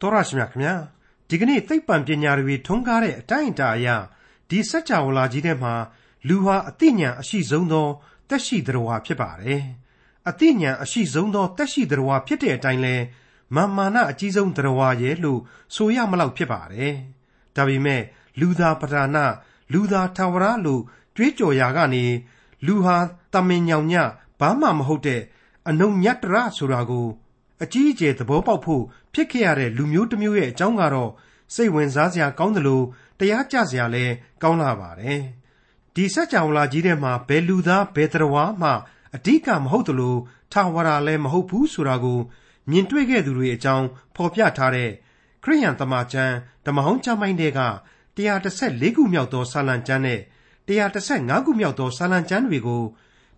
တော်ရရှိမြခင်ဗျာဒီကနေ့သိပ္ပံပညာတွေထွန်းကားတဲ့အတိုင်းအတာအရဒီစัจ java လာကြီးထဲမှာလူဟာအသိဉာဏ်အရှိဆုံးသောတက်ရှိသတ္တဝါဖြစ်ပါတယ်အသိဉာဏ်အရှိဆုံးသောတက်ရှိသတ္တဝါဖြစ်တဲ့အတိုင်းလဲမာမာနအကြီးဆုံးသတ္တဝါရဲ့လို့ဆိုရမလောက်ဖြစ်ပါတယ်ဒါပေမဲ့လူသာပဓာနလူသာထာဝရလို့ကြွေးကြော်ရာကနေလူဟာတမင်ညောင်ညဘာမှမဟုတ်တဲ့အနုညတ္တရဆိုတာကို အကြီးအကျယ်သဘောပေါက်ဖို့ဖြစ်ခဲ့ရတဲ့လူမျိုးတစ်မျိုးရဲ့အကြောင်းကတော့စိတ်ဝင်စားစရာကောင်းတယ်လို့တရားကြစရာလည်းကောင်းလာပါတယ်။ဒီစัจ java လာကြီးထဲမှာဘယ်လူသားဘယ်တရားမှအဓိကမဟုတ်တယ်လို့ထာဝရလည်းမဟုတ်ဘူးဆိုတာကိုမြင်တွေ့ခဲ့သူတွေအကြောင်းဖော်ပြထားတဲ့ခရိယန်တမန်ကျမ်းဓမ္မဟောင်းကျမ်းပိုင်းတွေက114ခုမြောက်သောစာလံကျမ်းနဲ့115ခုမြောက်သောစာလံကျမ်းတွေကို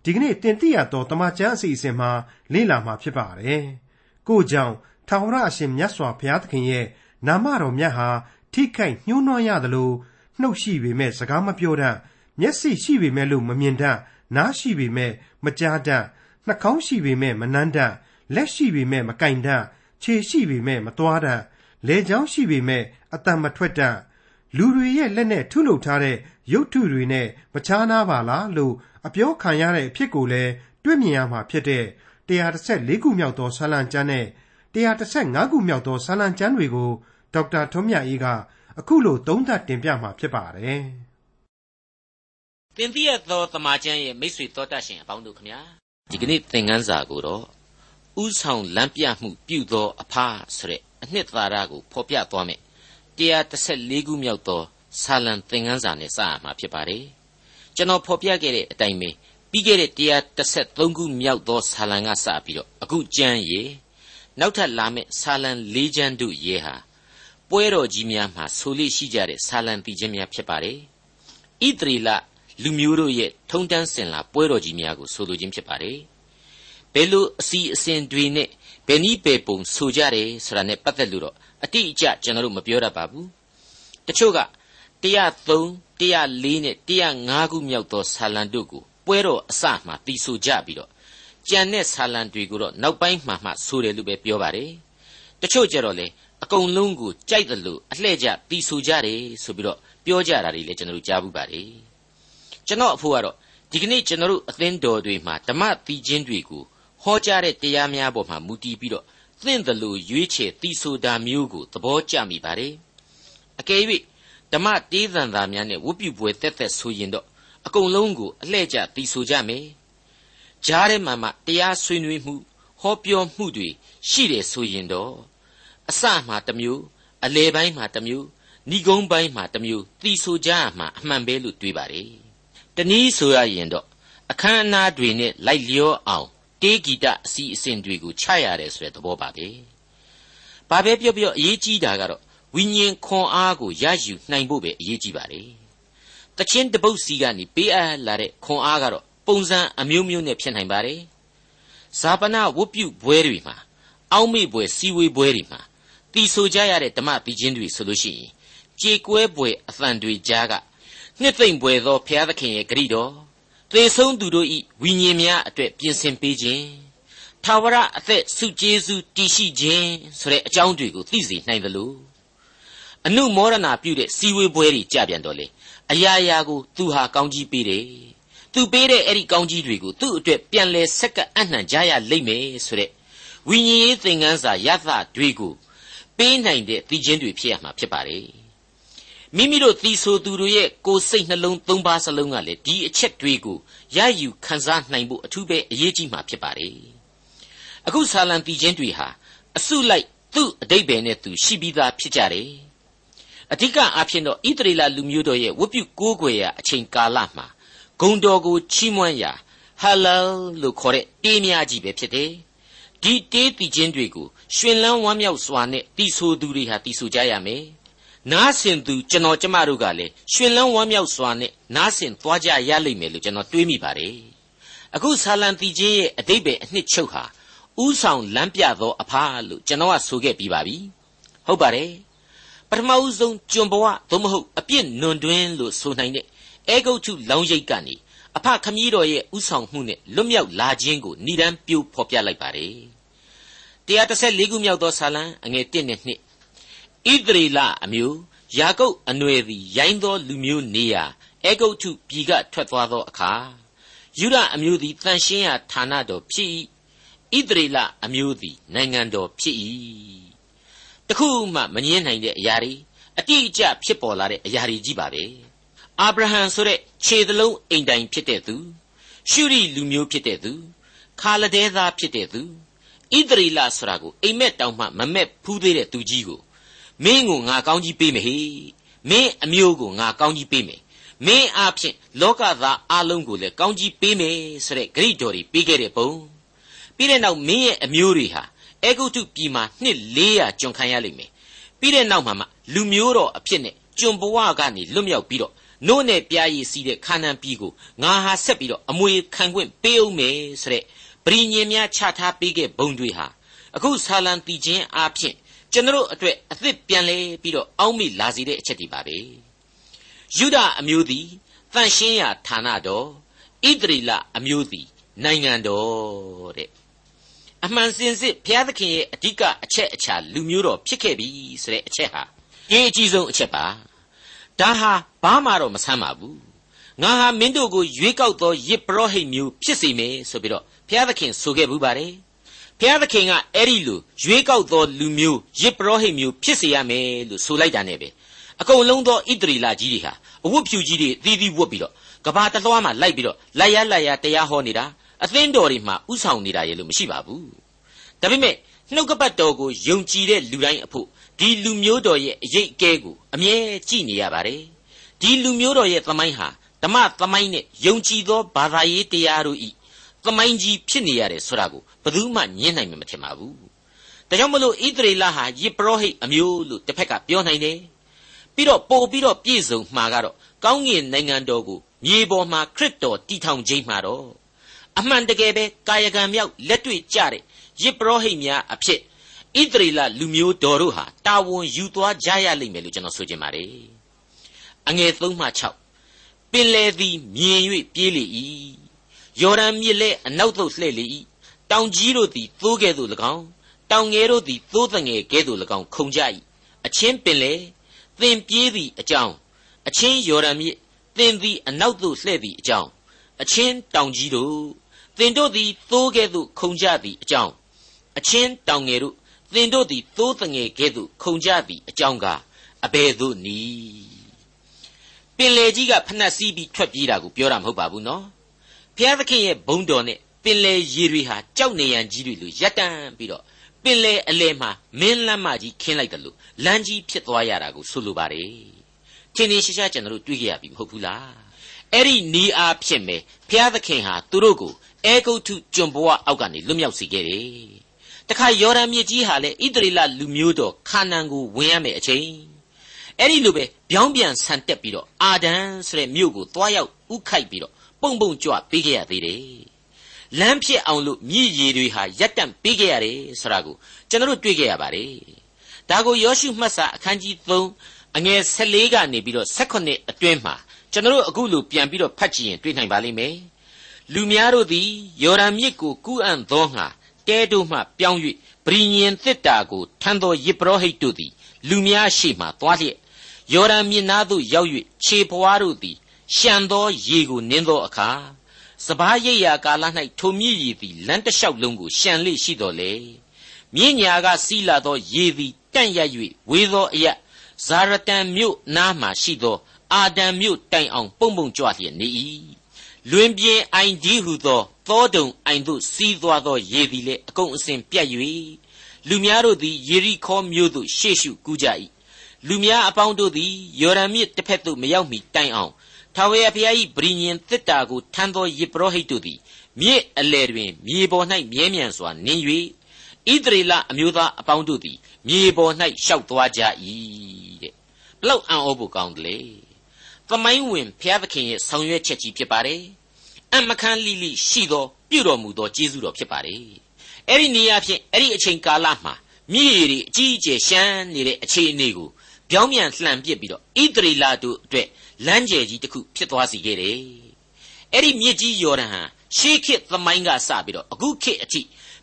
ဒီကနေ့တင်ပြရသောတမန်ကျမ်းအစီအစဉ်မှာလေ့လာမှာဖြစ်ပါတယ်။ ကိုကြောင့်ထာဝရအရှင်မြတ်စွာဘုရားသခင်ရဲ့နာမတော်မြတ်ဟာထိခိုက်ညှိုးနွမ်းရသလိုနှုတ်ရှိပေမဲ့စကားမပြောတတ်မျက်စိရှိပေမဲ့လို့မမြင်တတ်နားရှိပေမဲ့မကြားတတ်နှာခေါင်းရှိပေမဲ့မနှမ်းတတ်လက်ရှိပေမဲ့မကင်တတ်ခြေရှိပေမဲ့မသွားတတ်လေချောင်းရှိပေမဲ့အတန်မထွက်တတ်လူတွေရဲ့လက်နဲ့ထုလုပ်ထားတဲ့ရုပ်ထုတွေနဲ့မချားနာပါလားလို့အပြောခံရတဲ့အဖြစ်ကိုလည်းတွေ့မြင်ရမှာဖြစ်တဲ့ 114ခုမြောက်သောဆာလံကျမ်းနဲ့115ခုမြောက်သောဆာလံကျမ်းတွေကိုဒေါက်တာထွန်းမြတ်အေးကအခုလိုသုံးသပ်တင်ပြมาဖြစ်ပါတယ်။တင်ပြသောတမန်ကျမ်းရဲ့မိတ်ဆွေတော်တတ်ရှင်အပေါင်းတို့ခမညာဒီကနေ့သင်ခန်းစာကိုတော့ဥဆောင်လမ်းပြမှုပြုသောအဖားဆိုတဲ့အနှစ်သာရကိုဖော်ပြသွားမယ်114ခုမြောက်သောဆာလံသင်ခန်းစာနဲ့စရမှာဖြစ်ပါတယ်။ကျွန်တော်ဖော်ပြခဲ့တဲ့အတိုင်းပဲ ပြီးခဲ့တဲ့133ခုမြောက်သောဆာလံကစပြီးတော့အခုကျမ်းရေနောက်ထပ်လာမယ့်ဆာလံ၄ကျမ်းတို့ရေဟာပွဲတော်ကြီးများမှာဆိုလိရှိကြတဲ့ဆာလံတီချင်းများဖြစ်ပါတယ်။ဣသရေလလူမျိုးတို့ရဲ့ထုံတန်းစင်လာပွဲတော်ကြီးများကိုဆိုလိုခြင်းဖြစ်ပါတယ်။ဘယ်လိုအစီအစဉ်တွေနဲ့ဘယ်နည်းပဲပုံဆိုကြတယ်ဆိုတာနဲ့ပတ်သက်လို့တော့အတိအကျကျွန်တော်တို့မပြောတတ်ပါဘူး။တချို့က103 104နဲ့105ခုမြောက်သောဆာလံတို့ကို ပွဲတော်အစမှတီးဆိုကြပြီးတော့ကြံတဲ့ဆာလံတွေကိုတော့နောက်ပိုင်းမှမှဆိုတယ်လို့ပဲပြောပါတယ်တချို့ကြတော့လေအကုန်လုံးကိုကြိုက်တယ်လို့အလှဲ့ကျတီးဆိုကြတယ်ဆိုပြီးတော့ပြောကြတာတွေလည်းကျွန်တော်တို့ကြားဘူးပါတယ်ကျွန်တော်အဖို့ကတော့ဒီကနေ့ကျွန်တော်တို့အသင်းတော်တွေမှာဓမ္မတီးခြင်းတွေကိုဟောကြားတဲ့တရားများပေါ်မှာမူတည်ပြီးတော့သင့်တယ်လို့ရွေးချယ်တီးဆိုတာမျိုးကိုသဘောကျမိပါတယ်အကယ်၍ဓမ္မတေးသံသာများနဲ့ဝတ်ပြုပွဲတက်တက်ဆိုရင်တော့ အကုန်လုံးကိုအလှဲ့ကျတီးဆိုကြမယ်ဂျားထဲမှာမှတရားဆွေးနွေးမှုဟောပြောမှုတွေရှိတယ်ဆိုရင်တော့အစမှတစ်မျိုးအလယ်ပိုင်းမှတစ်မျိုးဏိဂုံးပိုင်းမှတစ်မျိုးတီးဆိုကြရမှာအမှန်ပဲလို့တွေးပါတယ်တနည်းဆိုရရင်တော့အခမ်းအနားတွေနဲ့လိုက်လျောအောင်တေးဂီတအစီအစဉ်တွေကိုချရတယ်ဆိုတဲ့သဘောပါပဲဘာပဲပြောပြောအရေးကြီးတာကတော့ဝိညာဉ်ခွန်အားကိုရယူနိုင်ဖို့ပဲအရေးကြီးပါတယ် တချင်းတပုတ်စီကနေပေးအပ်လာတဲ့ခွန်အားကတော့ပုံစံအမျိုးမျိုးနဲ့ဖြစ်နိုင်ပါတယ်။ဇာပနာဝတ်ပြုပွဲတွေမှာအောက်မေ့ပွဲစီဝေပွဲတွေမှာတီဆိုကြရတဲ့ဓမ္မပြီးချင်းတွေဆိုလို့ရှိရင်ကြေကွဲပွဲအသံတွေကြားကနှစ်သိမ့်ပွဲသောဘုရားသခင်ရဲ့ဂရိတော်သေဆုံးသူတို့ဤဝိညာဉ်များအတွက်ပြင်ဆင်ပေးခြင်းထာဝရအသက်ဆုကျေးဇူးတည်ရှိခြင်းဆိုတဲ့အကြောင်းတွေကိုသိစေနိုင်သလိုအနုမောဒနာပြုတဲ့စီဝေပွဲတွေကြပြန်တော့လေ အရာရာကိုသူဟာကောင်းကြီးပေးတယ်သူပေးတဲ့အဲ့ဒီကောင်းကြီးတွေကိုသူ့အတွက်ပြန်လဲဆက်ကပ်အနှံ့ကြရလိမ့်မယ်ဆိုတဲ့ဝိညာဉ်ရေးသင်ခန်းစာရသတွေကိုပေးနိုင်တဲ့သိချင်းတွေဖြစ်ရမှာဖြစ်ပါတယ်မိမိတို့သီဆိုသူတို့ရဲ့ကိုယ်စိတ်နှလုံးသုံးပါးစလုံးကလည်းဒီအချက်တွေကိုရယူခံစားနိုင်ဖို့အထူးပဲအရေးကြီးမှာဖြစ်ပါတယ်အခုဆာလံတီချင်းတွေဟာအစုလိုက်သူ့အတိတ်ပဲနဲ့သူရှိပြီးသားဖြစ်ကြတယ် အဓိကအားဖြင့်တော့ဣသရေလလူမျိုးတို့ရဲ့ဝတ်ပြုကိုးကွယ်ရာအချိန်ကာလမှာဂုံတော်ကိုချီးမွမ်းရာဟလလလို့ခေါ်တဲ့တေးများကြီးပဲဖြစ်တယ်။ဒီတေးတီချင်းတွေကိုရှင်လန်းဝမ်းမြောက်စွာနဲ့တီဆိုသူတွေဟာတီဆိုကြရမယ်။နားဆင်သူကျွန်တော်ကျမတို့ကလည်းရှင်လန်းဝမ်းမြောက်စွာနဲ့နားဆင်သွားကြရလိမ့်မယ်လို့ကျွန်တော်တွေးမိပါတယ်။အခုဆာလံတီချင်းရဲ့အတိတ်ပဲအနှစ်ချုပ်ဟာဥဆောင်လမ်းပြသောအဖားလို့ကျွန်တော်ကဆိုခဲ့ပြီးပါပြီ။ဟုတ်ပါတယ်။ ပထမဦးဆုံးကျွန်ဘဝသို့မဟုတ်အပြစ်နွန်တွင်းလို့ဆိုနိုင်တဲ့အဲဂုတ်ထုလောင်းရိပ်ကနေအဖခမည်းတော်ရဲ့ဥဆောင်မှုနဲ့လွတ်မြောက်လာခြင်းကိုဏ္ဍန်ပြိုးဖော်ပြလိုက်ပါတယ်။134ခုမြောက်သောဇာလံအငယ်1နဲ့2ဣသရေလအမျိုးယာကုပ်အနွယ်သည်ရိုင်းသောလူမျိုးနေရာအေဂုတ်ထုပြည်ကထွက်သွားသောအခါယူဒအမျိုးသည်တန်ရှင်းရာဌာနတော်ဖြစ်၏ဣသရေလအမျိုးသည်နိုင်ငံတော်ဖြစ်၏ တခုမှမငြင်းနိုင်တဲ့အရာတွေအတိအကျဖြစ်ပေါ်လာတဲ့အရာတွေကြီးပါပဲအာဗြဟံဆိုတဲ့ခြေသလုံးအိမ်တိုင်ဖြစ်တဲ့သူရှုရီလူမျိုးဖြစ်တဲ့သူခါလဒဲသားဖြစ်တဲ့သူဣသရေလဆိုတာကိုအိမ်မက်တောင်မှမမက်ဖူးသေးတဲ့သူကြီးကိုမင်းကိုငါကောင်းကြီးပေးမယ်ဟေမင်းအမျိုးကိုငါကောင်းကြီးပေးမယ်မင်းအားဖြင့်လောကသားအလုံးကိုလည်းကောင်းကြီးပေးမယ်ဆိုတဲ့ဂရိတော်တွေပေးခဲ့တဲ့ပုံပြီးတဲ့နောက်မင်းရဲ့အမျိုးတွေဟာ အေဂုတ်တုပြည်မှာနှစ်400ကျွန်ခံရလိမ့်မယ်ပြီးတဲ့နောက်မှာမှလူမျိုးတော်အဖြစ်နဲ့ကျွန်ဘဝကနေလွတ်မြောက်ပြီးတော့နို့နဲ့ပြားရည်စီးတဲ့ခါနန်ပြည်ကိုငါဟာဆက်ပြီးတော့အမွေခံခွင့်ပေးအောင်မယ်ဆိုတဲ့ပရိညင်များချထားပေးခဲ့ဘုံတွေဟာအခုဆာလံတီချင်းအားဖြင့်ကျွန်တော်အတွက်အသစ်ပြန်လဲပြီးတော့အောက်မေ့လာစေတဲ့အချက်တွေပါပဲယုဒအမျိုးသည်တန်ရှင်းရာဌာနတော်ဣသရေလအမျိုးသည်နိုင်ငံတော်တဲ့ အမှန်စင်စစ်ဘုရားသခင်ရဲ့အဓိကအချက်အချာလူမျိုးတော်ဖြစ်ခဲ့ပြီဆိုတဲ့အချက်ဟာအရေးအကြီးဆုံးအချက်ပါဒါဟာဘာမှတော့မဆမ်းပါဘူးငါဟာမင်းတို့ကိုရွေးကောက်သောယစ်ပရောဟိတ်မျိုးဖြစ်စေမယ်ဆိုပြီးတော့ဘုရားသခင်ဆိုခဲ့ဘူးပါတယ်ဘုရားသခင်ကအဲ့ဒီလိုရွေးကောက်သောလူမျိုးယစ်ပရောဟိတ်မျိုးဖြစ်စေရမယ်လို့ဆိုလိုက်တာ ਨੇ ပဲအကုန်လုံးသောဣတရီလာကြီးတွေဟာအဝတ်ဖြူကြီးတွေအသီးသီးဝတ်ပြီးတော့ကဘာတလွှားမှာလိုက်ပြီးတော့လိုက်ရလိုက်ရတရားဟောနေတာ အသင်းတော်တွေမှာဥဆောင်နေတာရဲ့လို့မရှိပါဘူးဒါပေမဲ့နှုတ်ကပတ်တော်ကိုယုံကြည်တဲ့လူတိုင်းအဖို့ဒီလူမျိုးတော်ရဲ့အရေးအကဲကိုအမြဲကြည့်နေရပါတယ်ဒီလူမျိုးတော်ရဲ့သမိုင်းဟာဓမ္မသမိုင်းနဲ့ယုံကြည်သောဘာသာရေးတရားတို့ဤသမိုင်းကြီးဖြစ်နေရတယ်ဆိုတာကိုဘယ်သူမှညင်းနိုင်မှာမထင်ပါဘူးဒါကြောင့်မလို့ဣသရေလဟာယေပရောဟိတ်အမျိုးလို့တစ်ဖက်ကပြောနိုင်တယ်ပြီးတော့ပို့ပြီးတော့ပြည့်စုံမှာကတော့ကောင်းကင်နိုင်ငံတော်ကိုမြေပေါ်မှာခရစ်တော်တည်ထောင်ခြင်းမှာတော့ အမှန်တကယ်ပဲကာယကံမြောက်လက်တွေ့ကြတဲ့ယေပရောဟိတ်များအဖြစ်ဣသရေလလူမျိုးတော်တို့ဟာတာဝန်ယူသွားကြရလိမ့်မယ်လို့ကျွန်တော်ဆိုချင်ပါတယ်အငယ်3မှ6ပင်လေသည်မြင်၍ပြေးလေ၏ယော်ဒန်မြစ်လည်းအနောက်သို့လှည့်လေ၏တောင်ကြီးတို့သည်သိုးကဲ့သို့၎င်းတောင်ငယ်တို့သည်သိုးတငယ်ကဲ့သို့၎င်းခုန်ကြ၏အချင်းပင်လေသင်ပြေးသည့်အကြောင်းအချင်းယော်ဒန်မြစ်သင်သည်အနောက်သို့လှည့်သည့်အကြောင်းအချင်းတောင်ကြီးတို့ သင်တို့သည်သိုးကဲ့သို့ခုန်ကြသည့်အကြောင်းအချင်းတောင်ငယ်တို့သင်တို့သည်သိုးတငယ်ကဲ့သို့ခုန်ကြသည့်အကြောင်းကအဘယ်သို့နည်းပင်လေကြီးကဖနှက်စီးပြီးထွက်ပြေးတာကိုပြောတာမဟုတ်ပါဘူးနော်ဘုရားသခင်ရဲ့ဘုန်းတော်နဲ့ပင်လေရေတွေဟာကြောက်နေရန်ကြီးတွေလိုရပ်တန့်ပြီးတော့ပင်လေအလဲမှာမင်းလမ်းမကြီးခင်းလိုက်တယ်လို့လမ်းကြီးဖြစ်သွားရတာကိုဆိုလိုပါတယ်ထင်ထင်ရှားရှားကျွန်တော်တို့တွေ့ကြရပြီမဟုတ်ဘူးလားအဲ့ဒီနီးအားဖြစ်မယ်ဘုရားသခင်ဟာသူတို့ကို အဲဂုတ်ထုကျွန်ဘဝအောက်ကနေလွတ်မြောက်စေခဲ့တယ်တခါယော်ဒန်မြစ်ကြီးဟာလည်းဣသရေလလူမျိုးတော်ခါနန်ကိုဝင်ရမယ်အချိန်အဲ့ဒီလိုပဲပြောင်းပြန်ဆန်တက်ပြီးတော့အာဒန်ဆိုတဲ့မြို့ကိုတွားရောက်ဥခိုက်ပြီးတော့ပုံပုံကြွပေးခဲ့ရသေးတယ်လမ်းဖြစ်အောင်လို့မြည်ရည်တွေဟာရက်တန့်ပေးခဲ့ရတယ်ဆိုတာကိုကျွန်တော်တို့တွေ့ခဲ့ရပါတယ်ဒါကိုယောရှုမှတ်စာအခန်းကြီး3အငယ်14ကနေပြီးတော့18အတွင်းမှာကျွန်တော်တို့အခုလိုပြန်ပြီးတော့ဖတ်ကြည့်ရင်တွေ့နိုင်ပါလိမ့်မယ် လူများတို့သည်ယော်ဒန်မြစ်ကိုကူးအံ့သောငါတဲတို့မှပြောင်း၍ဗြိညင်သစ်တာကိုထမ်းသောယေဘရဟိတ်တို့သည်လူများရှိမှသွားလျက်ယော်ဒန်မြစ်နားသို့ရောက်၍ခြေဖွားတို့သည်ရှံသောရေကိုနင်းသောအခါစပားရိပ်ရာကာလ၌ထိုမြည်ရည်သည်လမ်းတစ်လျှောက်လုံးကိုရှံလေရှိတော်လေမြင့်ညာကစီးလာသောရေသည်တန့်ရ၍ဝေသောအရဇာရတန်မြို့နားမှရှိသော အာဒံမြို့တိုင်အောင်ပုံပုံကြွလျက်နေ၏ လွင်ပြင်အိုင်ဒီဟုသောသောတုံအိုင်သို့စီးသွားသောရေသည်လည်းအကုန်အစင်ပြတ်၍လူများတို့သည်ယေရိခေါမြို့သို့ရှေ့ရှုကူးကြ၏လူများအပေါင်းတို့သည်ယော်ဒန်မြစ်တစ်ဖက်သို့မရောက်မီတိုင်အောင်ထာဝရဘုရား၏ဗြိညင်သစ်တာကိုထမ်းသောယေဘရဟိတ်တို့သည်မြစ်အလယ်တွင်မြေပေါ်၌မြဲမြံစွာနင်း၍ဣသရေလအမျိုးသားအပေါင်းတို့သည်မြေပေါ်၌ရှောက်သွားကြ၏တဲ့ဘလောက်အံ့ဩဖို့ကောင်းတယ်လေ သမိုင်းဝင်ဘုရားသခင်ရဲ့ဆောင်ရွက်ချက်ကြီးဖြစ်ပါတယ်အမခန်းလိလိရှိသောပြုတော်မူသောကျေးဇူးတော်ဖြစ်ပါတယ်အဲ့ဒီနေရာဖြင့်အဲ့ဒီအချိန်ကာလမှာမြေရီအကြီးအကျယ်ရှမ်းနေတဲ့အခြေအနေကိုပြောင်းပြန်လှန်ပစ်ပြီးတော့ဣသရေလတို့အတွက်လမ်းကျယ်ကြီးတစ်ခုဖြစ်သွားစေခဲ့တယ်။အဲ့ဒီမြစ်ကြီးယော်ဒန်ဟာရှေးခေတ်သမိုင်းကစပြီးတော့အခုခေတ်အထိ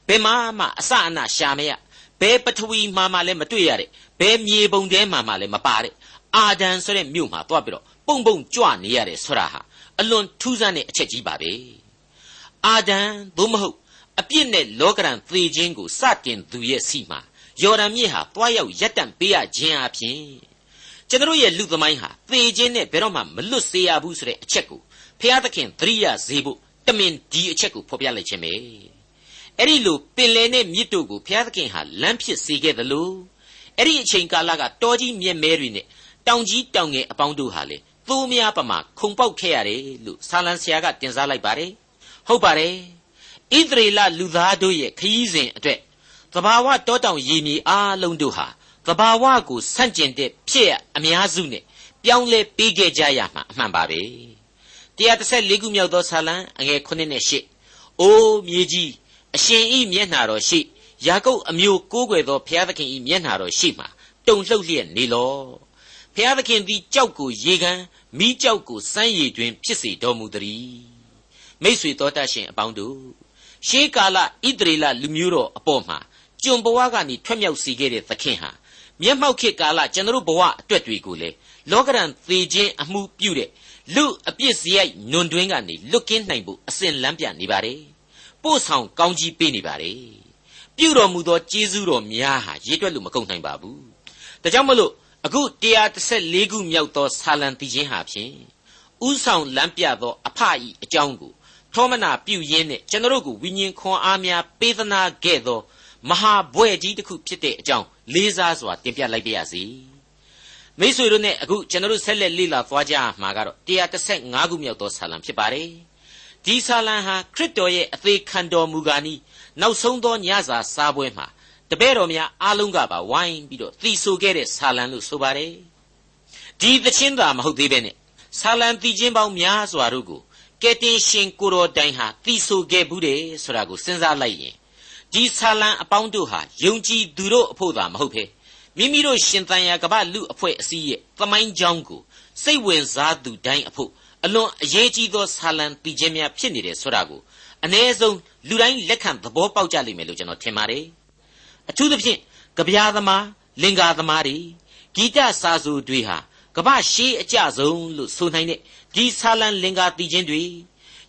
ဘယ်မှမှအစအနရှာမရဘယ်ပထဝီမှာမှလည်းမတွေ့ရတဲ့ဘယ်မြေပုံထဲမှာမှလည်းမပါတဲ့အာဒံဆိုတဲ့မြို့မှာသွားပြီးတော့ ပုံပုံကြွနေရတယ်ဆိုတာဟာအလွန်ထူးဆန်းတဲ့အချက်ကြီးပါပဲအာဒံသို့မဟုတ်အပြစ်နဲ့လောကရန်သေခြင်းကိုစတင်သူရဲ့စီမှာယော်ဒန်မြစ်ဟာတွားရောက်ရက်တန့်ပေးရခြင်းအပြင်ကျွန်တော်ရဲ့လူသမိုင်းဟာသေခြင်းနဲ့ဘယ်တော့မှမလွတ်စေရဘူးဆိုတဲ့အချက်ကိုဖျားသခင်သတိရစေဖို့တမင်ဒီအချက်ကိုဖော်ပြလိုက်ခြင်းပဲအဲ့ဒီလိုပင်လယ်နဲ့မြစ်တို့ကိုဘုရားသခင်ဟာလမ်းဖြစ်စေခဲ့သလိုအဲ့ဒီအချိန်ကာလကတောကြီးမြက်မဲတွေနဲ့တောင်ကြီးတောင်ငယ်အပေါင်းတို့ဟာလေ သိုးများပမာခုံပေါက်ခဲ့ရတယ်လို့ဆာလံဆရာကတင်စားလိုက်ပါတယ်ဟုတ်ပါတယ်ဣသရေလလူသားတို့ရဲ့ခရီးစဉ်အတွက်သဘာဝတောတောင်ရေမြေအားလုံးတို့ဟာသဘာဝကိုဆန့်ကျင်တဲ့ဖြစ်အများစုနဲ့ပြောင်းလဲပေးခဲ့ကြရမှာအမှန်ပါပဲ134ခုမြောက်သောဆာလံအငယ်9နဲ့10အိုးမြေကြီးအရှင်ဤမျက်နှာတော်ရှိယာကုပ်အမျိုးကိုးကွယ်သောဘုရားသခင်ဤမျက်နှာတော်ရှိမှတုံလှုပ်လျက်နေလောဘုရားသခင်သည်ကြောက်ကိုရေကန် မိကြောက်ကိုစမ်းရည်တွင် ဖြစ်စေတော်မူသည်မိษွေတော်တတ်ရှင်အပေါင်းတို့ရှေးကာလဣသရေလလူမျိုးတော်အပေါ်မှာကျွန်ဘဝကနေထွက်မြောက်စေခဲ့တဲ့သခင်ဟာမျက်မှောက်ခေတ်ကာလကျွန်တော်ဘဝအတွက်တွေကိုလေလောကရန်သေခြင်းအမှုပြုတဲ့လူအပြစ်စရိုက်ညွန်တွင်းကနေလွတ်ကင်းနိုင်ဖို့အစဉ်လမ်းပြနေပါတယ်ပို့ဆောင်ကောင်းကြီးပေးနေပါတယ်ပြုတော်မူသောကျေးဇူးတော်များဟာရေးတွက်လို့မကုန်နိုင်ပါဘူးဒါကြောင့်မလို့ အခု134ခုမြောက်သောဆာလံတီချင်းဟာဖြင့်ဥဆောင်လမ်းပြသောအဖအီအကြောင်းကိုထောမနာပြုရင်းနဲ့ကျွန်တော်တို့ကိုဝိညာဉ်ခွန်အားများပေးသနာခဲ့သောမဟာဘွဲ့ကြီးတစ်ခုဖြစ်တဲ့အကြောင်းလေးစားစွာတင်ပြလိုက်ပါရစေမိတ်ဆွေတို့နဲ့အခုကျွန်တော်တို့ဆက်လက်လေ့လာသွားကြမှာကတော့135ခုမြောက်သောဆာလံဖြစ်ပါတယ်ဒီဆာလံဟာခရစ်တော်ရဲ့အသေးခံတော်မူကားနီးနောက်ဆုံးသောညစာစားပွဲမှာ တပည့်တော်များအားလုံးကပါဝိုင်းပြီးတော့သီဆိုခဲ့တဲ့ဆာလံလို့ဆိုပါတယ်ဒီသချင်းသာမဟုတ်သေးပဲနဲ့ဆာလံသီချင်းပေါင်းများစွာတို့ကိုကယ်တင်ရှင်ကိုတော်တိုင်ဟာသီဆိုခဲ့ဘူးတယ်ဆိုတာကိုစဉ်းစားလိုက်ရင်ဒီဆာလံအပေါင်းတို့ဟာယုံကြည်သူတို့အဖို့သာမဟုတ်ဘဲမိမိတို့ရှင်သန်ရာကပလူအဖွဲ့အစည်းရဲ့သမိုင်းကြောင်းကိုစိတ်ဝင်စားသူတိုင်းအဖို့အလွန်အရေးကြီးသောဆာလံတည်ခြင်းများဖြစ်နေတယ်ဆိုတာကိုအ ਨੇ ဆုံးလူတိုင်းလက်ခံသဘောပေါက်ကြလိမ့်မယ်လို့ကျွန်တော်ထင်ပါတယ် အထူးသဖြင့်ကြပြားသမားလင်္ကာသမားတွေဂီတစာစုတွေဟာကမ္ဘာရှေးအကြဆုံးလို့ဆိုနိုင်တဲ့ဒီဆာလံလင်္ကာတည်ခြင်းတွေ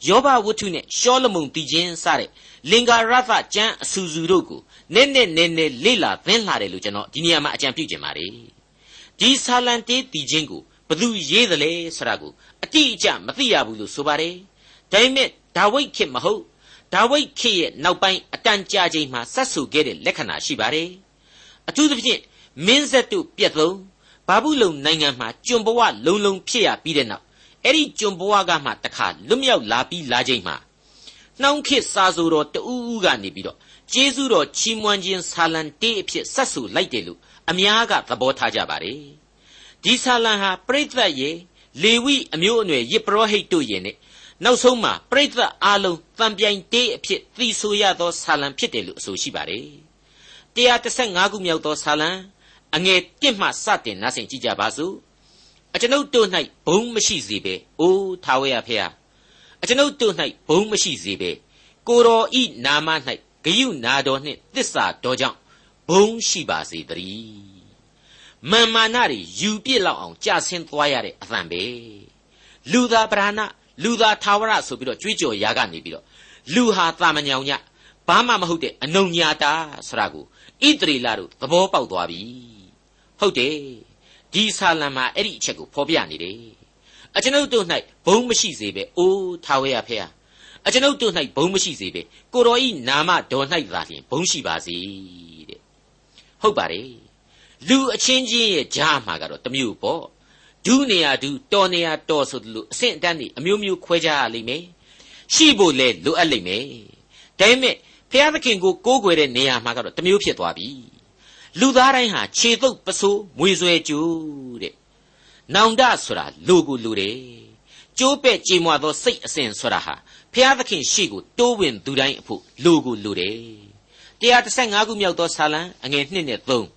ယောဘဝတ္ထုနဲ့ရှောလမုန်တည်ခြင်းစတဲ့လင်္ကာရသကျမ်းအဆူဆူတို့ကိုနည်းနည်းနည်းနည်းလေ့လာသင်လာတယ်လို့ကျွန်တော်ဒီနေရာမှာအကြံပြုချင်ပါတယ်ဒီဆာလံတေးတည်ခြင်းကိုဘသူရေးသလဲဆိုတာကိုအတိအကျမသိရဘူးလို့ဆိုပါတယ်ဒါပေမဲ့ဒါဝိဒ်ခေတ်မဟုတ် ဒါဝိဒ်ခေတ်ရဲ့နောက်ပိုင်းအတန်ကြာချိန်မှာဆက်ဆူခဲ့တဲ့လက္ခဏာရှိပါတယ်အထူးသဖြင့်မင်းဆက်တို့ပြက်သုံးဘာဘူးလုံနိုင်ငံမှာကျွန်ဘဝလုံလုံဖြစ်ရပြီးတဲ့နောက်အဲ့ဒီကျွန်ဘဝကမှတခါလွတ်မြောက်လာပြီးလာချိန်မှာနှောင်းခေတ်စာဆိုတော်တူးဦးကနေပြီးတော့ကျေးဇူးတော်ချီးမွမ်းခြင်းဆာလံတေးအဖြစ်ဆက်ဆူလိုက်တယ်လို့အများကသဘောထားကြပါတယ်ဒီဆာလံဟာပြိဿတ်ရဲ့လေဝိအမျိုးအနွယ်ယစ်ပရောဟိတ်တို့ရဲ့နဲ့ နောက်ဆုံးမှာပြိဿတ်အားလုံးတံပြိုင်တေးအဖြစ်သီဆိုရသောဆာလံဖြစ်တယ်လို့အဆိုရှိပါတယ်135ခုမြောက်သောဆာလံအငယ်1မှစတင်နားဆင်ကြည့်ကြပါစို့အကျွန်ုပ်တို့၌ဘုံမရှိစေပဲအိုးထာဝရဖေဟာအကျွန်ုပ်တို့၌ဘုံမရှိစေပဲကိုတော်ဤနာမ၌ဂယုနာတော်နှင့်တစ္ဆာတော်ကြောင့်ဘုံရှိပါစေတည်းမာမာနတွေယူပြစ်လောက်အောင်ကြာဆင်းသွားရတဲ့အသံပဲလူသာပဓာန လူသာသာဝရဆိုပြီးတော့ကြွေးကြော်ရာကနေပြီးတော့လူဟာတာမညောင်ညဘာမှမဟုတ်တဲ့အနုံညာတာဆိုတာကိုဣတရီလာတို့သဘောပေါက်သွားပြီဟုတ်တယ်ဒီဆာလံမှာအဲ့ဒီအချက်ကိုဖော်ပြနေတယ်အကျွန်ုပ်တို့၌ဘုံမရှိစေပဲအိုးထာဝရဖေဟာအကျွန်ုပ်တို့၌ဘုံမရှိစေပဲကိုတော်ဤနာမတော်၌သာလျှင်ဘုံရှိပါစေတဲ့ဟုတ်ပါတယ်လူအချင်းချင်းရဲ့ကြားမှာကတော့တမျိုးပေါ့ ဒုနေရာဒုတော်နေရာတော်ဆိုလို့အဆင့်အတန်းတွေအမျိုးမျိုးခွဲခြားရလိမ့်မယ်ရှိဖို့လဲလိုအပ်လိမ့်မယ်ဒါပေမဲ့ဖျားသခင်ကိုကိုးကွယ်တဲ့နေရာမှာကတော့တမျိုးဖြစ်သွားပြီလူသားတိုင်းဟာခြေတုပ်ပစိုးမွေဆွဲကြိုးတဲ့နောင်တဆိုတာလူကိုလူတယ်ကျိုးပဲ့ကြေမွသောစိတ်အစဉ်ဆိုတာဟာဖျားသခင်ရှိကိုတိုးဝင်သူတိုင်းအဖို့လူကိုလူတယ်135ခုမြောက်သောဆာလံအငယ်1နဲ့3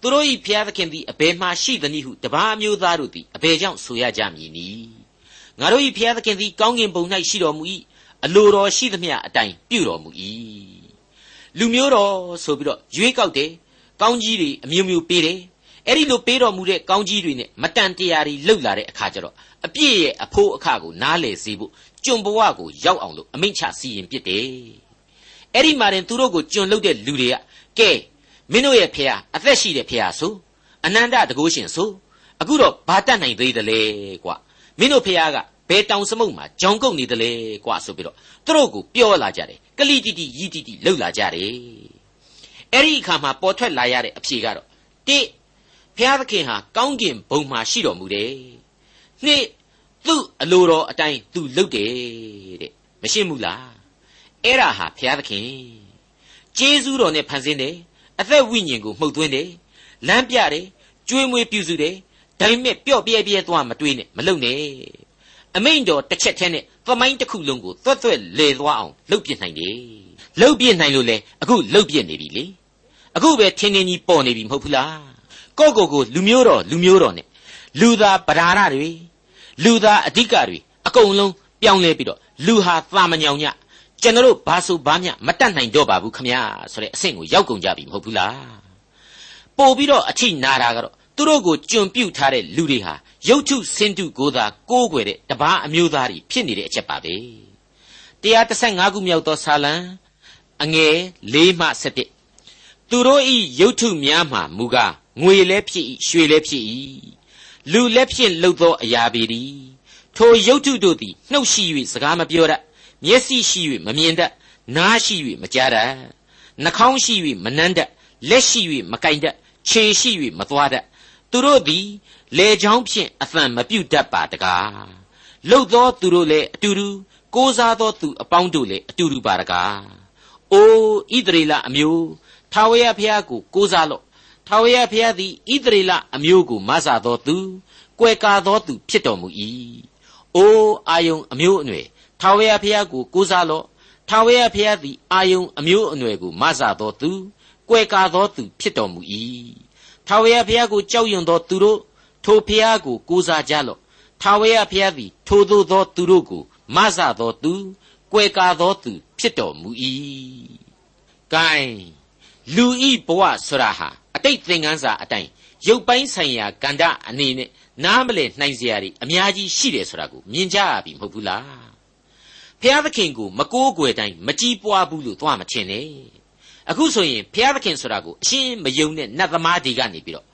သူတို့၏ဖျားသခင်သည်အဘယ်မှရှိသနည်းဟုတပါးမျိုးသားတို့သည်အဘယ်ကြောင့်ဆိုရကြမည်နည်းငါတို့၏ဖျားသခင်သည်ကောင်းကင်ဘုံ၌ရှိတော်မူ၏အလိုတော်ရှိသမျှအတိုင်းပြုတော်မူ၏လူမျိုးတော်ဆိုပြီးတော့ရွေးကောက်တယ်ကောင်းကြီးတွေအမျိုးမျိုးပေးတယ်အဲ့ဒီလိုပေးတော်မူတဲ့ကောင်းကြီးတွေနဲ့မတန်တရားတွေလှုပ်လာတဲ့အခါကျတော့အပြည့်ရဲ့အဖို့အခကိုနားလည်စေဖို့ကျွန်ဘဝကိုရောက်အောင်လို့အမိန့်ချစီရင်ပြစ်တယ်အဲ့ဒီမှာရင်သူတို့ကိုကျွန်လှုပ်တဲ့လူတွေကကဲ မင်းတို့ရဲ့ဖေဟာအသက်ရှိတဲ့ဖေဟာဆိုအနန္တတကုရှင်ဆိုအခုတော့ဘာတတ်နိုင်သေးတယ်လဲကွာမင်းတို့ဖေဟာကဘယ်တောင်စမုတ်မှာကြောင်ကုတ်နေတယ်လဲကွာဆိုပြီးတော့သူတို့ကိုပြောလာကြတယ်ကလိတိတိယီတိတိလှုပ်လာကြတယ်အဲ့ဒီအခါမှာပေါ်ထွက်လာရတဲ့အဖြေကတော့တိဘုရားသခင်ဟာကောင်းကင်ဘုံမှာရှိတော်မူတယ်နှစ်သူ့အလိုတော်အတိုင်းသူလှုပ်တယ်တဲ့မရှင်းဘူးလားအဲ့ဒါဟာဘုရားသခင်ကျေးဇူးတော်နဲ့ဖန်ဆင်းတယ် အသက်ဝိညာဉ်ကိုမှုတ်သွင်းတယ်လမ်းပြတယ်ကျွေးမွေးပြုစုတယ်ဒါပေမဲ့ပျော့ပြဲပြဲသွားမတွေးနဲ့မလုံနဲ့အမိန်တော်တစ်ချက်တည်းနဲ့သမိုင်းတစ်ခုလုံးကိုသွက်သွက်လေသွားအောင်လှုပ်ပြနိုင်တယ်လှုပ်ပြနိုင်လို့လေအခုလှုပ်ပြနေပြီလေအခုပဲထင်းထင်းကြီးပေါ်နေပြီမဟုတ်ဘူးလားကိုကိုကိုလူမျိုးတော်လူမျိုးတော်နဲ့လူသားပဓာရတွေလူသားအဓိကတွေအကုန်လုံးပြောင်းလဲပြီးတော့လူဟာသာမညောင်ည ကျွန်တော်တို့ဘာဆိုဘာမျှမတတ်နိုင်တော့ပါဘူးခမညာဆိုတဲ့အဆင့်ကိုရောက်ကုန်ကြပြီမဟုတ်ဘူးလားပို့ပြီးတော့အထိနာတာကတော့သူတို့ကိုကြွံပြုတ်ထားတဲ့လူတွေဟာရုပ်ထုစင်တုကိုသာကိုးကွယ်တဲ့တပားအမျိုးသားတွေဖြစ်နေတဲ့အချက်ပါပဲ135ခုမြောက်သောဆာလံအငယ်၄မှ7သူတို့ဤရုပ်ထုများမှမူကားငွေလည်းဖြစ်၏ရွှေလည်းဖြစ်၏လူလည်းဖြင့်လှုပ်သောအရာပေသည်ထိုရုပ်ထုတို့သည်နှုတ်ရှိ၍စကားမပြောတတ် မျက်စိရှိ၍မမြင်တတ်နားရှိ၍မကြားတတ်နှာခေါင်းရှိ၍မနှမ်းတတ်လက်ရှိ၍မကင်တတ်ခြေရှိ၍မသွားတတ်သူတို့သည်လေချောင်းဖြင့်အသံမပြုတ်တတ်ပါတကားလှုပ်သောသူတို့လည်းအတူတူကိုးစားသောသူအပေါင်းတို့လည်းအတူတူပါတကားအိုးဣသရေလအမျိုးထာဝရဘုရားကိုကိုးစားလော့ထာဝရဘုရားသည်ဣသရေလအမျိုးကိုမဆာသောသူကွယ်ကာသောသူဖြစ်တော်မူ၏အိုးအာယုံအမျိုးအနွယ် ထာဝရဘုရားကိုကိုးစားလော့ထာဝရဘုရားသည်အာယုံအမျိုးအနွယ်ကိုမဆာသောသူကွယ်ကာသောသူဖြစ်တော်မူ၏ထာဝရဘုရားကိုကြောက်ရွံ့သောသူတို့ထိုဘုရားကိုကိုးစားကြလော့ထာဝရဘုရားသည်ထိုသို့သောသူတို့ကိုမဆသောသူကွယ်ကာသောသူဖြစ်တော်မူ၏။ gain လူဤဘဝဆရာဟာအတိတ်သင်ခန်းစာအတိုင်းရုပ်ပိုင်းဆိုင်ရာကန္တအနေနဲ့နားမလည်နိုင်စရာတွေအများကြီးရှိတယ်ဆိုတာကိုမြင်ကြရပြီမဟုတ်ဘူးလား ဖျားသခင်ကိုမကိုးကွယ်တိုင်းမကြည်ပွားဘူးလို့သွားမထင်နဲ့အခုဆိုရင်ဖျားသခင်ဆိုတာကိုအရှင်းမယုံတဲ့နတ်သမားတွေကနေပြီးတော့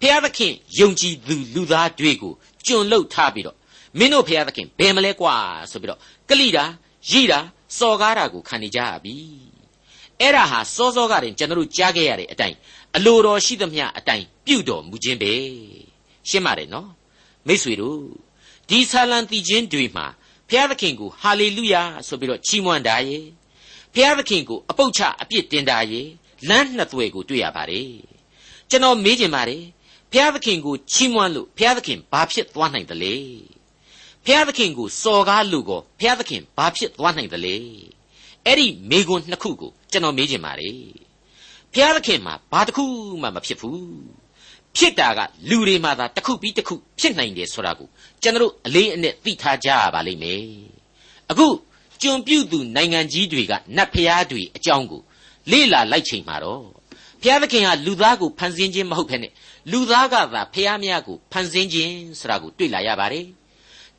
ဖျားသခင်ယုံကြည်သူလူသားတွေကိုကျွန်လုတ်ထားပြီးတော့မင်းတို့ဖျားသခင်ဘယ်မလဲကွာဆိုပြီးတော့ကလိတာရိတာစော်ကားတာကိုခံနေကြရပြီအဲ့ဒါဟာစောစောကတင်ကျွန်တော်တို့ကြားခဲ့ရတဲ့အတိုင်းအလိုတော်ရှိသမျှအတိုင်းပြုတော်မူခြင်းပဲရှင်းပါတယ်နော်မိษွေတို့ဒီဆာလံတီချင်းတွေမှာ ဘုရားသခင်ကိုဟာလေလုယာဆိုပြီးတော့ချီးမွမ်းတာရဲ့ဘုရားသခင်ကိုအပုတ်ချအပြစ်တင်တာရဲ့လမ်းနှစ်သွယ်ကိုတွေ့ရပါတယ်ကျွန်တော်မေးချင်ပါတယ်ဘုရားသခင်ကိုချီးမွမ်းလို့ဘုရားသခင်ဘာဖြစ်သွားနိုင်သလဲဘုရားသခင်ကိုစော်ကားလို့ကောဘုရားသခင်ဘာဖြစ်သွားနိုင်သလဲအဲ့ဒီမေကွန်းနှစ်ခုကိုကျွန်တော်မေးချင်ပါတယ်ဘုရားသခင်မှာဘာတစ်ခုမှမဖြစ်ဘူး ဖြစ်တာကလူတွေမှာသာတစ်ခုပြီးတစ်ခုဖြစ်နိုင်တယ်ဆိုတာကိုကျွန်တော်အလေးအနက်သိထားကြရပါလိမ့်မယ်အခုကျွန်ပြုသူနိုင်ငံကြီးတွေကနတ်ဖျားတွေအကြောင်းကိုလေ့လာလိုက်ချိန်မှာတော့ဘုရားသခင်ဟာလူသားကိုဖန်ဆင်းခြင်းမဟုတ်ဘဲနဲ့လူသားကသာဖျားများကိုဖန်ဆင်းခြင်းဆိုတာကိုတွေ့လာရပါတယ်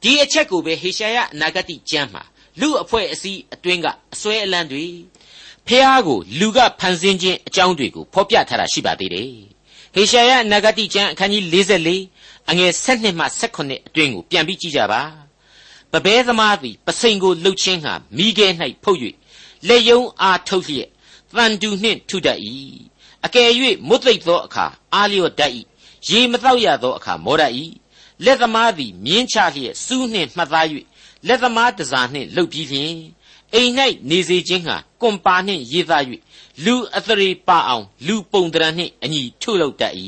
ဒီအချက်ကိုပဲဟေရှာယအနာဂတိကျမ်းမှာလူအဖွဲ့အစည်းအတွင်းကအစွဲအလန်းတွေဖျားကိုလူကဖန်ဆင်းခြင်းအကြောင်းတွေကိုဖော်ပြထားတာရှိပါသေးတယ် ဟေရှာယနဂတိကျမ်းအခန်းကြီး44အငယ်7မှ18အတွင်းကိုပြန်ပြီးကြည့်ကြပါပပဲသမားသည်ပစိန်ကိုလှုပ်ချင်းဟာမိခဲ၌ဖုတ်၍လက်ယုံအားထုတ်လျက်တန်တူနှင့်ထုတတ်၏အကယ်၍မွတ်သိပ်သောအခါအားလျော့တတ်၏ရေမတော့ရသောအခါမောတတ်၏လက်သမားသည်မြင်းချလျက်စူးနှင့်မှတ်သား၍လက်သမားတစားနှင့်လှုပ်ပြီးလျင် အိမ်၌နေစေခြင်းဟာကွန်ပါနှင့်ရေးသား၍လူအသရေပါအောင်လူပုံတရံနှင့်အညီထုတ်လုပ်တတ်၏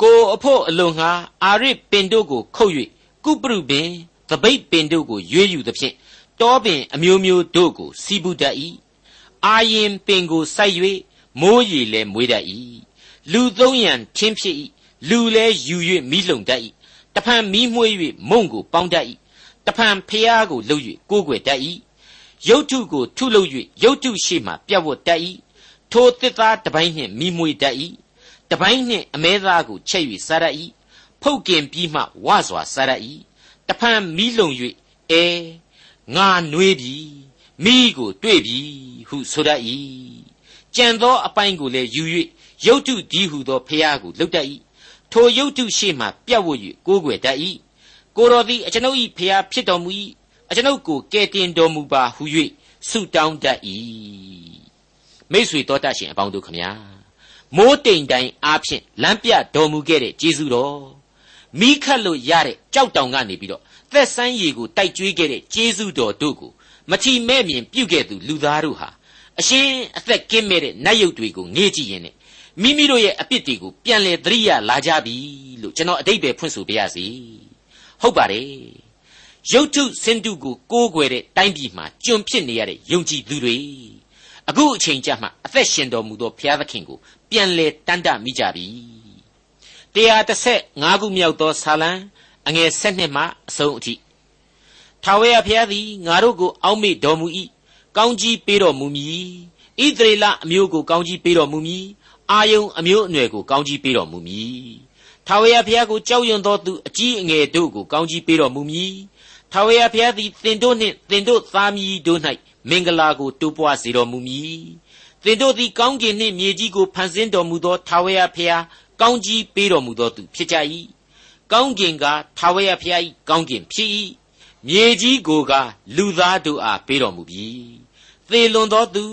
ကိုအဖို့အလွန်ငှာအာရစ်ပင်တို့ကိုခုတ်၍ကုပရုပင်သပိတ်ပင်တို့ကိုရွေးယူသဖြင့်တောပင်အမျိုးမျိုးတို့ကိုစီးပူတတ်၏အာရင်ပင်ကိုစိုက်၍မိုးရီလည်းမွေးတတ်၏လူသုံးရန်ထင်းဖြစ်၏လူလည်းယူ၍မိလုံတတ်၏တဖန်မီးမွှေး၍မုံကိုပေါင်းတတ်၏တဖန်ဖျားကိုလှုပ်၍ကိုးကွယ်တတ်၏ ရုတ်ထုကိုထုလုပ်၍ရုတ်ထုရှိမှပြတ်ဝတ်တတ်၏ထိုတစ်သားတစ်ပိုင်းနှင့်မိမွေတတ်၏တစ်ပိုင်းနှင့်အမဲသားကိုချက်၍စားရ၏ဖုတ်ကင်ပြီးမှဝစွာစားရ၏တဖန်မီးလုံ၍အဲငါနှွေးပြီမိကိုတွေ့ပြီဟုဆိုတတ်၏ကြံသောအပိုင်းကိုလည်းယူ၍ရုတ်တုဒီဟုသောဖျားကိုလှုပ်တတ်၏ထိုရုတ်တုရှိမှပြတ်ဝတ်၍ကိုးကွယ်တတ်၏ကိုတော်သည်အကျွန်ုပ်၏ဖျားဖြစ်တော်မူ၏ အကျွန်ုပ်ကိုကယ်တင်တော်မူပါဟု၍ဆုတောင်းတတ်၏မိတ်ဆွေတော်တတ်ရှင်အပေါင်းတို့ခမညာမိုးတိမ်တိုင်အားဖြင့်လမ်းပြတော်မူခဲ့တဲ့ကျေးဇူးတော်မိခတ်လို့ရတဲ့ကြောက်တောင်ကနေပြီးတော့သက်ဆန်းရည်ကိုတိုက်ကြွေးခဲ့တဲ့ကျေးဇူးတော်တို့ကိုမထီမဲ့မြင်ပြုတ်ခဲ့သူလူသားတို့ဟာအရှင်အသက်ကင်းမဲ့တဲ့နတ်ရုပ်တွေကိုငေ့ကြည့်ရင်မိမိတို့ရဲ့အပြစ်တွေကိုပြန်လဲသတိရလာကြပြီလို့ကျွန်တော်အတိတ်ပဲဖွင့်ဆိုပြရစီဟုတ်ပါတယ် ရုတ်ထုစင်တုကိုကိုးကွယ်တဲ့တိုင်းပြည်မှာကျွန်ဖြစ်နေရတဲ့ယုံကြည်သူတွေအခုအချိန်ကျမှအသက်ရှင်တော်မူသောဘုရားသခင်ကိုပြန်လဲတန်တမိကြပြီ135ခုမြောက်သောဆာလံအငယ်7မှအဆုံးအထိထာဝရဘုရားသည်ငါတို့ကိုအောက်မေ့တော်မူ၏ကောင်းကြီးပေးတော်မူမည်ဣသရေလအမျိုးကိုကောင်းကြီးပေးတော်မူမည်အာယုံအမျိုးအနွယ်ကိုကောင်းကြီးပေးတော်မူမည်ထာဝရဘုရားကိုကြောက်ရွံ့သောသူအကြီးအငယ်တို့ကိုကောင်းကြီးပေးတော်မူမည် ထာဝရဘုရားသည်သင်တို့နှင့်သင်တို့သားမီးတို့၌မင်္ဂလာကိုတိုးပွားစေတော်မူမည်သင်တို့သည်ကောင်းကင်နှင့်မြေကြီးကိုဖန်ဆင်းတော်မူသောထာဝရဘုရားကောင်းကြီးပေးတော်မူသောသူဖြစ်ကြ၏ကောင်းကင်ကထာဝရဘုရား၏ကောင်းကင်ဖြစ်၏မြေကြီးကိုကလူသားတို့အားပေးတော်မူပြီသေလွန်သောသူ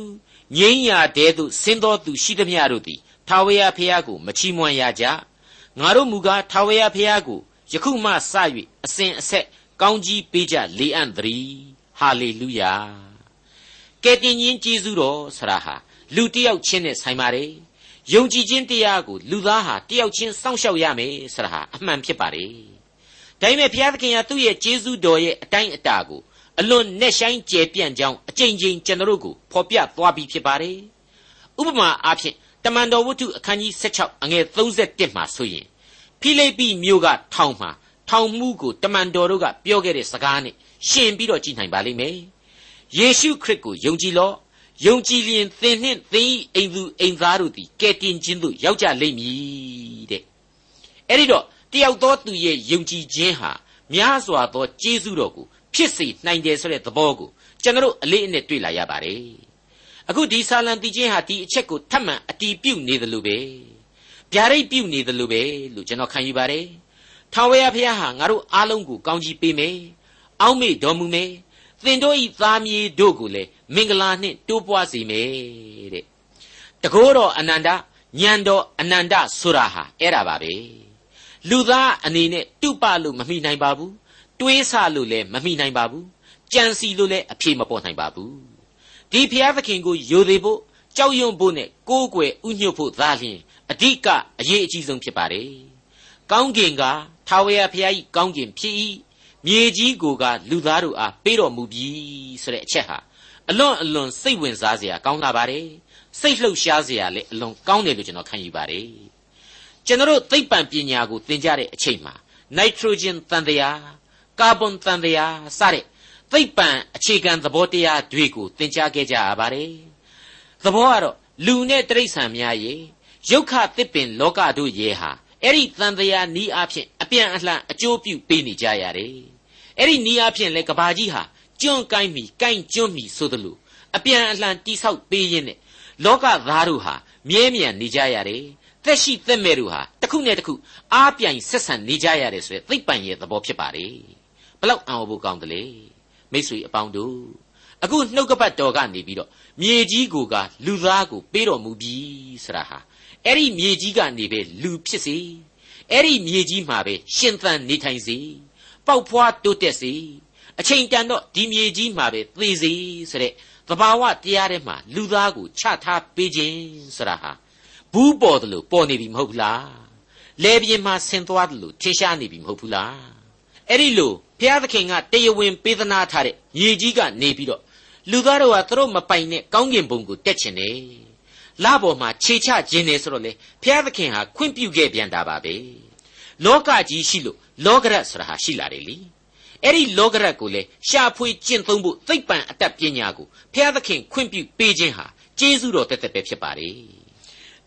ငိမ့်ရာတဲသို့ဆင်းသောသူရှိသမျှတို့သည်ထာဝရဘုရားကိုမချီးမွမ်းရကြငါတို့မူကားထာဝရဘုရားကိုယခုမှစ၍အစဉ်အဆက် ကောင်းကြီးပေးကြလေအံ့သတည်းဟာလေလုယာကဲတင်ချင်းကျေးဇူးတော်ဆရာဟာလူတယောက်ချင်းနဲ့ဆိုင်ပါတယ်ယုံကြည်ခြင်းတရားကိုလူသားဟာတယောက်ချင်းစောင့်ရှောက်ရမယ်ဆရာဟာအမှန်ဖြစ်ပါတယ်ဒါပေမဲ့ဘုရားသခင်ကသူ့ရဲ့ကျေးဇူးတော်ရဲ့အတိုင်းအတာကိုအလွန်နဲ့ဆိုင်ကျယ်ပြန့်ကြောင်းအကြိမ်ကြိမ်ကျွန်တော်တို့ကိုဖော်ပြသွားပြီးဖြစ်ပါတယ်ဥပမာအားဖြင့်တမန်တော်ဝတ္ထုအခန်းကြီး16အငယ်31မှာဆိုရင်ဖိလိပ္ပိမြို့ကထောင်မှာ ထောင်မှုကိုတမန်တော်တို့ကပြောခဲ့တဲ့စကားနဲ့ရှင်ပြီးတော့ကြည်နိုင်ပါလိမ့်မယ်ယေရှုခရစ်ကိုယုံကြည်လော့ယုံကြည်လျင်သင်နှင့်သင်၏အိမ်သူအိမ်သားတို့သည်ကယ်တင်ခြင်းသို့ရောက်ကြလိမ့်မည်တဲ့အဲ့ဒီတော့တယောက်သောသူရဲ့ယုံကြည်ခြင်းဟာများစွာသောကျေးဇူးတော်ကိုဖြစ်စေနိုင်တယ်ဆိုတဲ့သဘောကိုကျွန်တော်အလေးအနက်တွေ့လာရပါတယ်အခုဒီဆာလံတီချင်းဟာဒီအချက်ကိုထပ်မံအတီးပြုတ်နေတယ်လို့ပဲဗျာဒိတ်ပြုတ်နေတယ်လို့ပဲလို့ကျွန်တော်ခံယူပါတယ် ထာဝရဘုရားဟာငါတို့အားလုံးကိုကောင်းကြီးပေးမယ်အောက်မေ့တော်မူမယ်သင်တို့ဤသားမြေတို့ကိုလည်းမင်္ဂလာနှင့်တိုးပွားစေမယ်တဲ့တကောတော်အနန္တညံတော်အနန္တဆိုတာဟာအဲ့ဒါပါပဲလူသားအနေနဲ့တုပလို့မမိနိုင်ပါဘူးတွေးဆလို့လည်းမမိနိုင်ပါဘူးကြံစီလို့လည်းအဖြေမပေါ်နိုင်ပါဘူးဒီဘုရားသခင်ကိုယိုသေးဖို့ကြောက်ရွံ့ဖို့နဲ့ကိုးကွယ်ဥညွတ်ဖို့သာလျှင်အဓိကအရေးအကြီးဆုံးဖြစ်ပါတယ်ကောင်းကင်က ထာဝရဘုရား၏ကောင်းကင်ဖြစ်၏မြေကြီးကိုကလူသားတို့အားပေးတော်မူပြီဆိုတဲ့အချက်ဟာအလွန်အလွန်စိတ်ဝင်စားစရာကောင်းလာပါတယ်စိတ်လှုပ်ရှားစရာလည်းအလွန်ကောင်းတယ်လို့ကျွန်တော်ခံယူပါတယ်ကျွန်တော်သိပ္ပံပညာကိုသင်ကြတဲ့အချိန်မှာနိုက်ထရိုဂျင်သံတရားကာဗွန်သံတရားစတဲ့သိပ္ပံအခြေခံသဘောတရားတွေကိုသင်ကြားခဲ့ကြရပါတယ်သဘောကတော့လူနဲ့တိရစ္ဆာန်များရဲ့ရုပ်ခသစ်ပင်လောကတို့ရဲ့ဟာအဲ့ဒီသံတရားနီးအဖြစ်အ ပြန်အလှန်အကျိုးပြုပေးနေကြရတယ်အဲ့ဒီနီးအဖြစ်လဲကဘာကြီးဟာကျွန်းကိုင်းမီကိုင်းကျွန်းမီဆိုသလိုအပြန်အလှန်တိဆောက်ပေးရင်းနဲ့လောကသားတို့ဟာမြဲမြံနေကြရတယ်သက်ရှိသက်မဲ့တို့ဟာတစ်ခုနဲ့တစ်ခုအားပြိုင်ဆက်ဆံနေကြရတယ်ဆိုရယ်သိပ္ပံရဲ့သဘောဖြစ်ပါတယ်ဘလောက်အံ့ဩဖို့ကောင်းတယ်လေမိတ်ဆွေအပေါင်းတို့အခုနှုတ်ကပတ်တော်ကနေပြီးတော့မြေကြီးကိုကလူသားကိုပေးတော်မူပြီဆိုတာဟာအဲ့ဒီမြေကြီးကနေပဲလူဖြစ်စေ အဲ့ဒီမြေကြီးမှာပဲရှင်သန်နေထိုင်စေပေါက်ဖွားတိုးတက်စေအချိန်တန်တော့ဒီမြေကြီးမှာပဲသေစေဆိုတဲ့သဘာဝတရားထဲမှာလူသားကိုချထားပေးခြင်းဆိုတာဟာဘူးပေါ်တယ်လို့ပေါ်နေပြီမဟုတ်ဘူးလားလဲပြင်းမှာဆင်သွားတယ်လို့ထင်ရှားနေပြီမဟုတ်ဘူးလားအဲ့ဒီလိုဘုရားသခင်ကတရားဝင်ပေးသနာထားတဲ့မြေကြီးကနေပြီးတော့လူသားတို့ကသူတို့မပိုင်တဲ့ကောင်းကင်ဘုံကိုတက်ချင်တယ်လပေါ်မှာခြေချခြင်းနေဆိုတော့လေဘုရားသခင်ဟာခွင့်ပြုခဲ့ပြန်တာပါပဲ လောကကြီးရှိလို့လောကရတ်ဆိုတာဟာရှိလာတယ်လीအဲ့ဒီလောကရတ်ကိုလေရှာဖွေကျင့်သုံးဖို့သိပ္ပံအတတ်ပညာကိုဘုရားသခင်ခွင့်ပြုပေးခြင်းဟာကျေးဇူးတော်တက်တက်ပဲဖြစ်ပါတယ်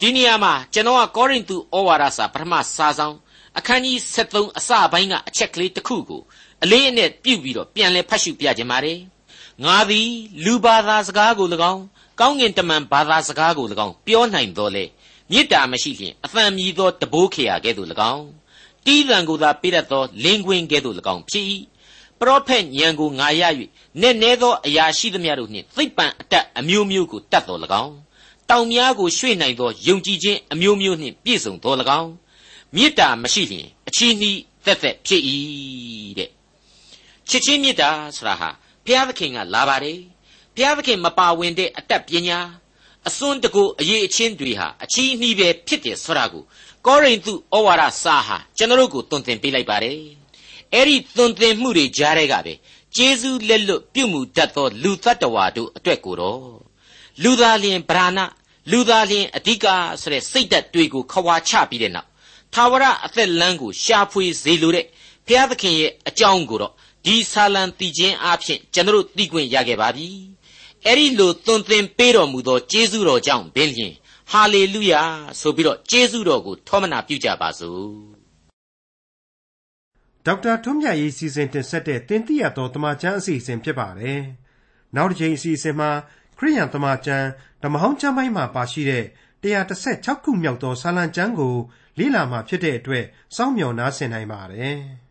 ဒီနေရာမှာကျွန်တော်ကကောရိန္သုဩဝါဒစာပထမစာဆောင်အခန်းကြီး73အစပိုင်းကအချက်ကလေးတစ်ခုကိုအလေးအနက်ပြုတ်ပြီးတော့ပြန်လဲဖတ်ရှုပြခြင်းပါတယ်ငါသည်လူဘာသာစကားကို၎င်းကောင်းကင်တမန်ဘာသာစကားကို၎င်းပြောနိုင်တော်လေမေတ္တာမရှိလျင်အသံမြည်သောတဘိုးခေယာကဲ့သို့၎င်း တီးတံကိုသာပေးတတ်သောလင်းကွင်းကဲ့သို့၎င်းဖြစ်၏ပရောဖက်ညံကိုငါရ၍နက်နဲသောအရာရှိသမျှတို့နှင့်သိပ္ပံအတတ်အမျိုးမျိုးကိုတတ်တော်၎င်းတောင်များကိုရွှေ့နိုင်သောယုံကြည်ခြင်းအမျိုးမျိုးနှင့်ပြည့်စုံတော်၎င်းမေတ္တာမရှိလျင်အချီးနှီးသက်သက်ဖြစ်၏တဲ့ချစ်ချင်းမေတ္တာဆိုတာဟာဘုရားသခင်ကလာပါတယ်ဘုရားသခင်မပါဝင်တဲ့အတတ်ပညာ အစွန်းတကူအရေးအချင်းတွေဟာအချီးနှီးပဲဖြစ်တယ်ဆိုတာကိုကောရိန္သုဩဝါဒစာဟာကျွန်တော်တို့ကိုသွန်သင်ပေးလိုက်ပါတယ်အဲ့ဒီသွန်သင်မှုတွေကြားတဲ့ကပဲကျေးဇူးလက်လွတ်ပြုမှုတတ်သောလူသတ္တဝါတို့အတွက်ကိုတော့လူသားလျင်ဗราဏလူသားလျင်အဓိကဆိုတဲ့စိတ်ဓာတ်တွေကိုခွာချပြီးတဲ့နောက်သာဝရအသက်လမ်းကိုရှာဖွေစေလိုတဲ့ဘုရားသခင်ရဲ့အကြောင်းကိုတော့ဒီဆာလံတီခြင်းအဖြစ်ကျွန်တော်သိခွင့်ရခဲ့ပါပြီ အဲ့ဒီလိုသွန်သင်ပေးတော်မူသောကျေးဇူးတော်ကြောင့်ဘင်းလျင်ဟာလေလုယာဆိုပြီးတော့ကျေးဇူးတော်ကိုထောမနာပြုကြပါစို့ဒေါက်တာထွန်းမြတ်ရေးစီစဉ်တင်ဆက်တဲ့တင်ပြရတော်တမချန်းအစီအစဉ်ဖြစ်ပါတယ်နောက်တစ်ချိန်အစီအစဉ်မှာခရိယန်တမချန်းဓမ္မဟောင်းကျမ်းပိုင်းမှာပါရှိတဲ့136ခုမြောက်သောစာလံကျမ်းကိုလေ့လာမှဖြစ်တဲ့အတွက်စောင့်မျှော်နားဆင်နိုင်ပါတယ်။